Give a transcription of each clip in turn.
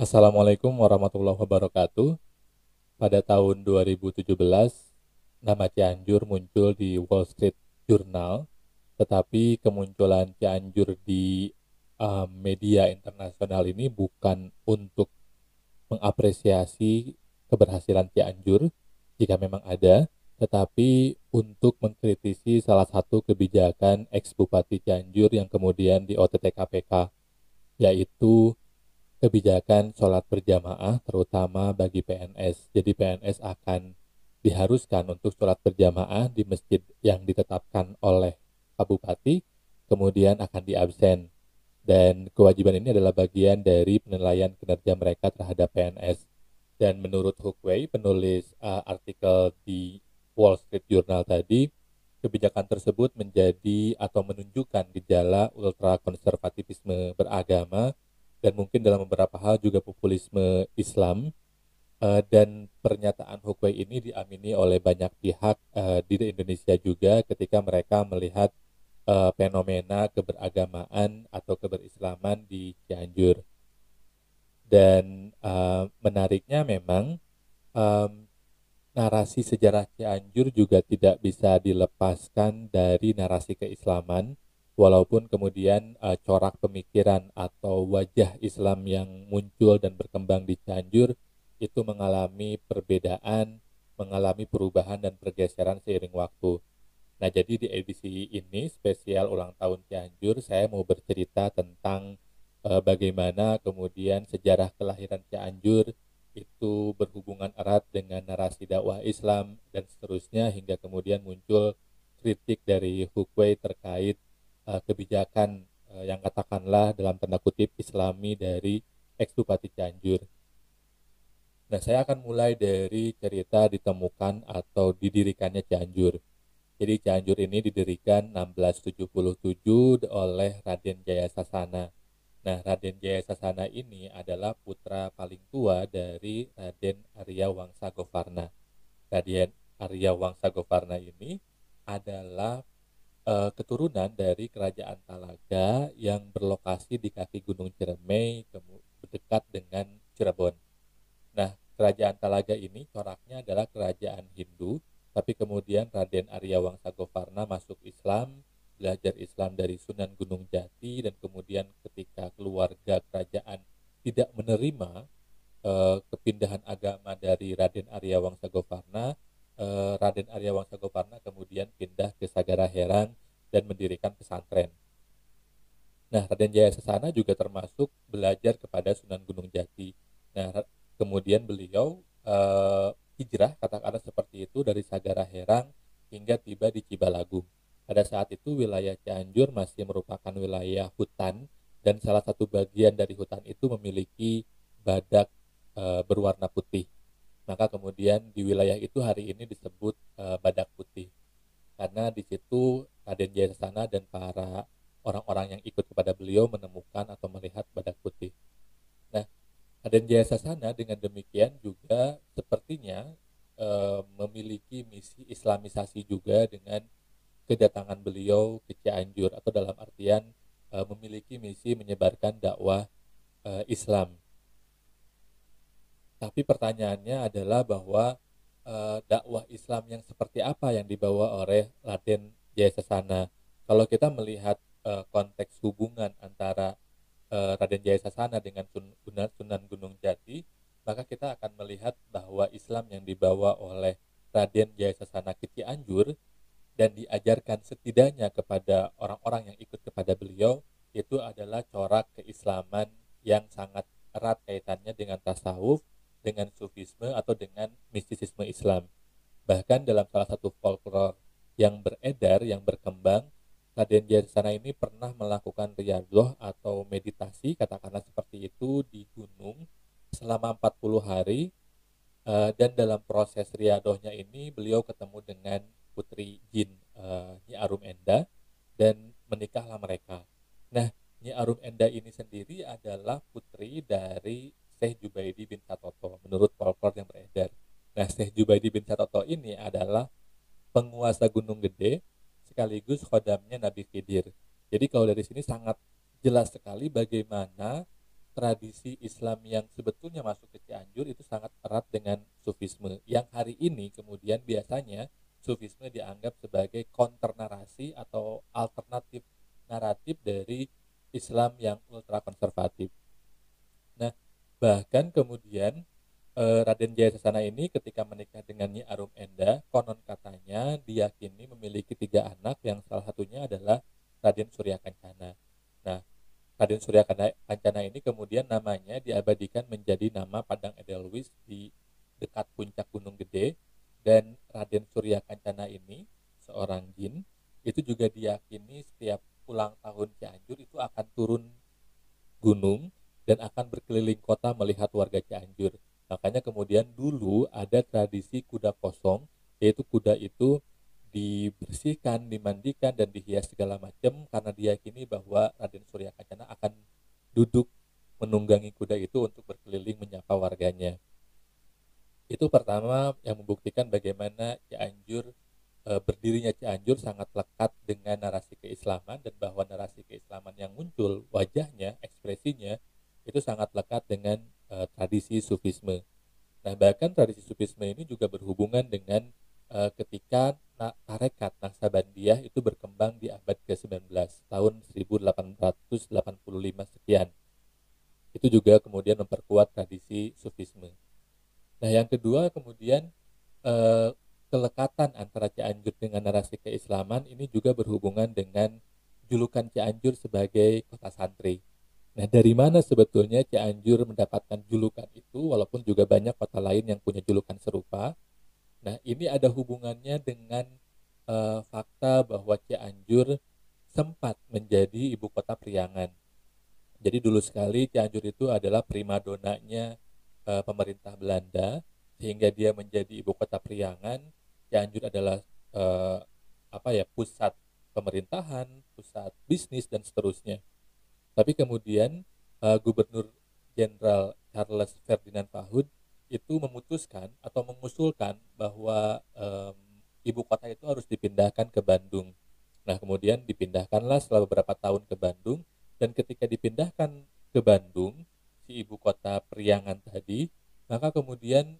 Assalamualaikum warahmatullahi wabarakatuh. Pada tahun 2017, nama Cianjur muncul di Wall Street Journal, tetapi kemunculan Cianjur di uh, media internasional ini bukan untuk mengapresiasi keberhasilan Cianjur jika memang ada, tetapi untuk mengkritisi salah satu kebijakan ex Bupati Cianjur yang kemudian di OTT KPK, yaitu kebijakan sholat berjamaah terutama bagi PNS. Jadi PNS akan diharuskan untuk sholat berjamaah di masjid yang ditetapkan oleh Pak Bupati, kemudian akan diabsen. Dan kewajiban ini adalah bagian dari penilaian kinerja mereka terhadap PNS. Dan menurut Hookway, penulis uh, artikel di Wall Street Journal tadi, kebijakan tersebut menjadi atau menunjukkan gejala ultra konservatifisme beragama dan mungkin dalam beberapa hal juga populisme Islam uh, dan pernyataan Hukwai ini diamini oleh banyak pihak uh, di Indonesia juga ketika mereka melihat uh, fenomena keberagamaan atau keberislaman di Cianjur. Dan uh, menariknya memang um, narasi sejarah Cianjur juga tidak bisa dilepaskan dari narasi keislaman walaupun kemudian uh, corak pemikiran atau wajah Islam yang muncul dan berkembang di Cianjur itu mengalami perbedaan, mengalami perubahan dan pergeseran seiring waktu. Nah, jadi di edisi ini spesial ulang tahun Cianjur, saya mau bercerita tentang uh, bagaimana kemudian sejarah kelahiran Cianjur itu berhubungan erat dengan narasi dakwah Islam dan seterusnya hingga kemudian muncul kritik dari Hukwei terkait uh, kebijakan uh, yang katakanlah dalam tanda kutip islami dari ex Bupati Cianjur. Nah, saya akan mulai dari cerita ditemukan atau didirikannya Cianjur. Jadi Cianjur ini didirikan 1677 oleh Raden Jaya Sasana. Nah, Raden Jaya Sasana ini adalah putra paling tua dari Raden Arya Wangsa Govarna. Raden Arya Wangsa Govarna ini adalah uh, keturunan dari kerajaan Talaga yang berlokasi di kaki Gunung Ciremai dekat dengan Cirebon. Nah, kerajaan Talaga ini coraknya adalah kerajaan Hindu, tapi kemudian Raden Arya Wangsa Govarna masuk Islam, belajar Islam dari Sunan Gunung Jati dan kemudian ketika keluarga kerajaan tidak menerima uh, kepindahan agama dari Raden Arya Wangsa Uh, Raden Arya Wangsa Govarna kemudian pindah ke Sagara Herang dan mendirikan pesantren. Nah, Raden Jaya Sasana juga termasuk belajar kepada Sunan Gunung Jati. Nah, kemudian beliau uh, hijrah katakanlah seperti itu dari Sagara Herang hingga tiba di Cibalagung. Pada saat itu wilayah Cianjur masih merupakan wilayah hutan dan salah satu bagian dari hutan itu memiliki badak e, berwarna putih. Maka kemudian di wilayah itu hari ini disebut e, badak putih. Karena di situ Raden Jaya Sasana dan para orang-orang yang ikut kepada beliau menemukan atau melihat badak putih. Nah, Raden Jaya Sasana dengan demikian juga sepertinya e, memiliki misi islamisasi juga dengan kedatangan beliau ke Cianjur atau dalam artian e, memiliki misi menyebarkan dakwah e, Islam. Tapi pertanyaannya adalah bahwa e, dakwah Islam yang seperti apa yang dibawa oleh Raden Jaya Sasana. Kalau kita melihat uh, konteks hubungan antara uh, Raden Jaya Sasana dengan Sun, Sunan Gunung Jati, maka kita akan melihat bahwa Islam yang dibawa oleh Raden Jaya Sasana ke Cianjur dan diajarkan setidaknya kepada orang-orang yang ikut kepada beliau itu adalah corak keislaman yang sangat erat kaitannya dengan tasawuf, dengan sufisme atau dengan mistisisme Islam. Bahkan dalam salah satu folklore yang beredar, yang berkembang, Raden Jarsana ini pernah melakukan riadoh atau meditasi, katakanlah seperti itu, di gunung selama 40 hari. Uh, dan dalam proses riadohnya ini, beliau ketemu dengan putri Jin uh, Nyi Arum Enda, dan menikahlah mereka. Nah, Nyi Arum Enda ini sendiri adalah putri dari Syekh Jubaidi bin Satoto, menurut folklore yang beredar. Nah, Syekh Jubaidi bin Satoto ini adalah penguasa Gunung Gede sekaligus khodamnya Nabi Khidir. Jadi kalau dari sini sangat jelas sekali bagaimana tradisi Islam yang sebetulnya masuk ke Cianjur itu sangat erat dengan sufisme yang hari ini kemudian biasanya sufisme dianggap sebagai counter narasi atau alternatif naratif dari Islam yang ultra konservatif. Nah, bahkan kemudian eh, Raden Jaya Sasana ini ketika menikah dengan Nyi Arum Enda, konon katanya diyakini memiliki tiga anak yang salah satunya adalah Raden Surya Kancana. Nah, Raden Surya Kancana ini kemudian namanya diabadikan menjadi nama Padang Edelweiss di dekat puncak Gunung Gede dan Raden Surya Kancana ini seorang jin itu juga diyakini setiap ulang tahun Cianjur itu akan turun gunung dan akan berkeliling kota melihat warga Cianjur. Makanya kemudian dulu ada tradisi kuda kosong yaitu kuda itu dibersihkan, dimandikan dan dihias segala macam karena diyakini bahwa Raden Surya Kancana akan duduk menunggangi kuda itu untuk berkeliling menyapa warganya. Itu pertama yang membuktikan bagaimana Cianjur e, berdirinya Cianjur sangat lekat dengan narasi keislaman dan bahwa narasi keislaman yang muncul wajahnya, ekspresinya itu sangat lekat dengan e, tradisi sufisme. Nah, bahkan tradisi sufisme ini juga berhubungan dengan e, ketika tarekat Naksabandiyah itu berkembang di abad ke-19 tahun 1885 sekian. Itu juga kemudian memperkuat tradisi sufisme. Nah, yang kedua kemudian eh, kelekatan antara Cianjur dengan narasi keislaman ini juga berhubungan dengan julukan Cianjur sebagai kota santri. Nah, dari mana sebetulnya Cianjur mendapatkan julukan itu walaupun juga banyak kota lain yang punya julukan serupa? Nah, ini ada hubungannya dengan uh, fakta bahwa Cianjur sempat menjadi ibu kota priangan. Jadi dulu sekali Cianjur itu adalah primadonanya uh, pemerintah Belanda sehingga dia menjadi ibu kota priangan. Cianjur adalah uh, apa ya pusat pemerintahan, pusat bisnis dan seterusnya. Tapi kemudian uh, Gubernur Jenderal Charles Ferdinand Pahud itu memutuskan atau mengusulkan bahwa um, ibu kota itu harus dipindahkan ke Bandung. Nah, kemudian dipindahkanlah setelah beberapa tahun ke Bandung dan ketika dipindahkan ke Bandung si ibu kota Priangan tadi, maka kemudian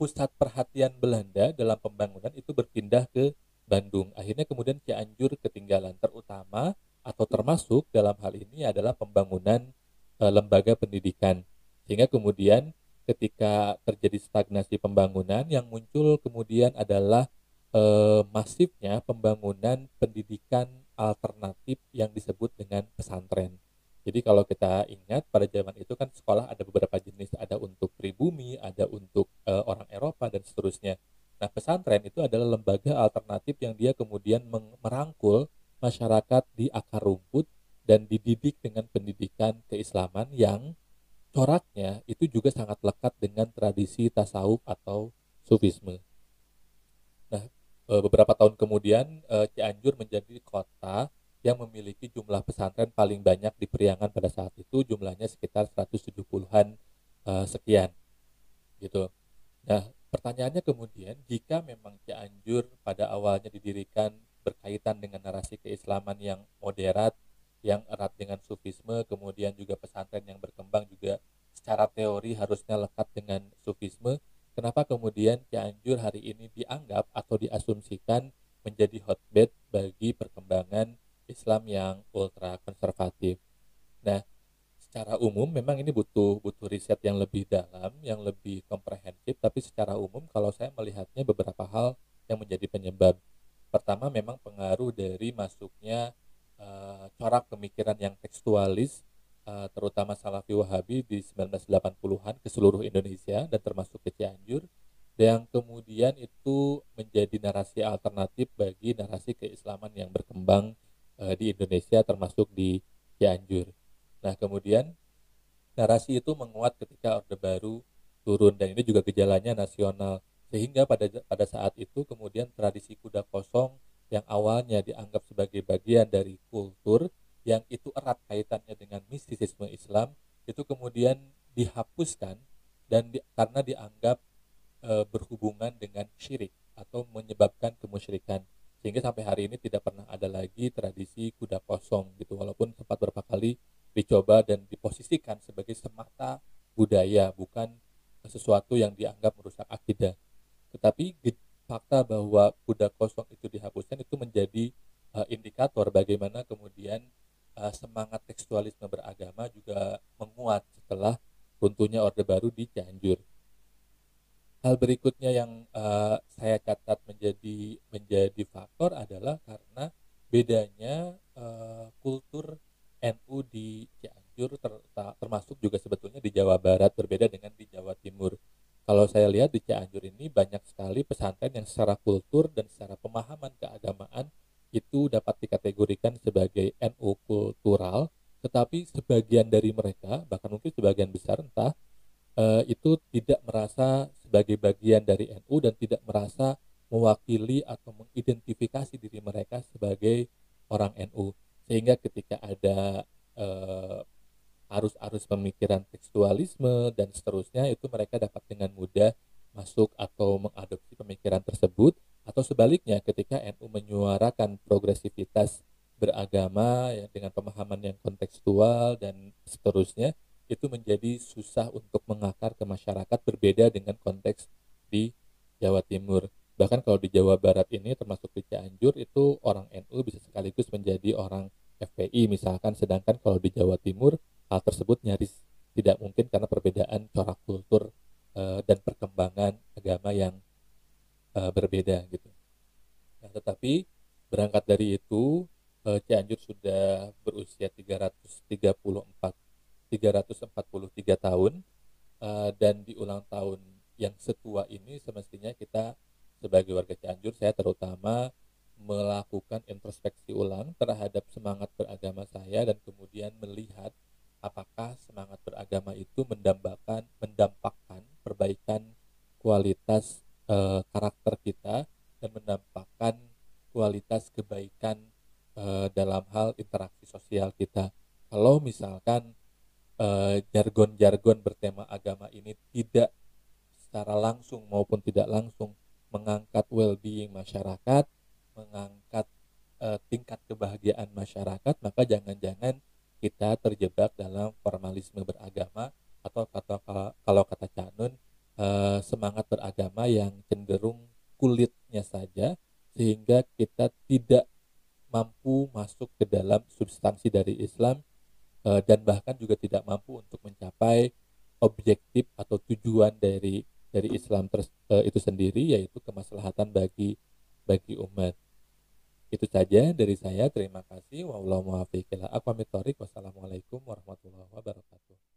pusat perhatian Belanda dalam pembangunan itu berpindah ke Bandung. Akhirnya kemudian Cianjur ketinggalan terutama atau termasuk dalam hal ini adalah pembangunan e, lembaga pendidikan. Sehingga kemudian ketika terjadi stagnasi pembangunan yang muncul kemudian adalah e, masifnya pembangunan pendidikan alternatif yang disebut dengan pesantren. Jadi kalau kita ingat pada zaman itu kan sekolah ada beberapa jenis, ada untuk pribumi, ada untuk e, orang Eropa dan seterusnya. Nah, pesantren itu adalah lembaga alternatif yang dia kemudian merangkul masyarakat di akar rumput dan dididik dengan pendidikan keislaman yang coraknya itu juga sangat lekat dengan tradisi tasawuf atau sufisme. Nah, e, beberapa tahun kemudian e, Cianjur menjadi kota yang memiliki jumlah pesantren paling banyak di Priangan pada saat itu jumlahnya sekitar 170-an e, sekian. Gitu. Nah, pertanyaannya kemudian jika memang Cianjur pada awalnya didirikan berkaitan dengan narasi keislaman yang moderat yang erat dengan sufisme, kemudian juga pesantren yang berkembang juga secara teori harusnya lekat dengan sufisme. Kenapa kemudian Cianjur hari ini dianggap atau diasumsikan menjadi hotbed bagi perkembangan Islam yang ultra konservatif? Nah, secara umum memang ini butuh butuh riset yang lebih dalam, yang lebih komprehensif, tapi secara umum kalau saya melihatnya beberapa hal yang menjadi penyebab. Pertama memang pengaruh dari masuknya uh, corak pemikiran yang tekstualis uh, terutama Salafi Wahabi di 1980-an ke seluruh Indonesia dan termasuk ke Cianjur yang kemudian itu menjadi narasi alternatif bagi narasi keislaman yang berkembang uh, di Indonesia termasuk di Cianjur. Nah, kemudian narasi itu menguat ketika Orde Baru turun dan ini juga gejalanya nasional sehingga pada pada saat itu kemudian tradisi kuda kosong yang awalnya dianggap sebagai bagian dari kultur yang itu erat kaitannya dengan mistisisme Islam itu kemudian dihapuskan dan di, karena dianggap e, berhubungan dengan syirik atau menyebabkan kemusyrikan. Sehingga sampai hari ini tidak pernah ada lagi tradisi kuda kosong gitu. Walaupun sempat beberapa kali dicoba dan diposisikan sebagai semata budaya bukan sesuatu yang dianggap merusak akidah tetapi fakta bahwa kuda kosong itu dihapuskan itu menjadi uh, indikator bagaimana kemudian uh, semangat tekstualisme beragama juga menguat setelah runtuhnya Orde Baru di Cianjur. Hal berikutnya yang uh, saya catat menjadi menjadi faktor adalah karena bedanya uh, kultur NU di Cianjur ter, termasuk juga sebetulnya di Jawa Barat berbeda dengan di Jawa Timur. Kalau saya lihat di Cianjur ini banyak sekali pesantren yang secara kultur dan secara pemahaman keagamaan itu dapat dikategorikan sebagai NU kultural, tetapi sebagian dari mereka, bahkan mungkin sebagian besar entah, eh, itu tidak merasa sebagai bagian dari NU dan tidak merasa mewakili atau mengidentifikasi diri mereka sebagai orang NU sehingga ketika ada eh, arus-arus pemikiran tekstualisme dan seterusnya itu mereka dapat dengan mudah masuk atau mengadopsi pemikiran tersebut atau sebaliknya ketika NU menyuarakan progresivitas beragama ya, dengan pemahaman yang kontekstual dan seterusnya itu menjadi susah untuk mengakar ke masyarakat berbeda dengan konteks di Jawa Timur. Bahkan kalau di Jawa Barat ini termasuk di Cianjur itu orang NU bisa sekaligus menjadi orang FPI misalkan sedangkan kalau di Jawa Timur hal tersebut nyaris tidak mungkin karena perbedaan corak kultur e, dan perkembangan agama yang e, berbeda gitu. Nah, tetapi berangkat dari itu e, Cianjur sudah berusia 334 343 tahun uh, dan di ulang tahun yang setua ini semestinya kita sebagai warga Cianjur saya terutama melakukan introspeksi ulang terhadap semangat beragama saya dan kemudian melihat apakah semangat beragama itu mendambakan mendampakkan perbaikan kualitas uh, karakter kita dan mendampakkan kualitas kebaikan uh, dalam hal interaksi sosial kita. Kalau misalkan Eh, jargon-jargon uh, bertema agama ini tidak secara langsung maupun tidak langsung mengangkat well-being masyarakat, mengangkat uh, tingkat kebahagiaan masyarakat, maka jangan-jangan kita terjebak dalam formalisme beragama atau kata kalau kata Canun uh, semangat beragama yang cenderung kulitnya saja sehingga kita tidak mampu masuk ke dalam substansi dari Islam Eh, dan bahkan juga tidak mampu untuk mencapai objektif atau tujuan dari dari Islam uh, itu sendiri yaitu kemaslahatan bagi bagi umat. Itu saja dari saya. Terima kasih. Wassalamualaikum warahmatullahi wabarakatuh.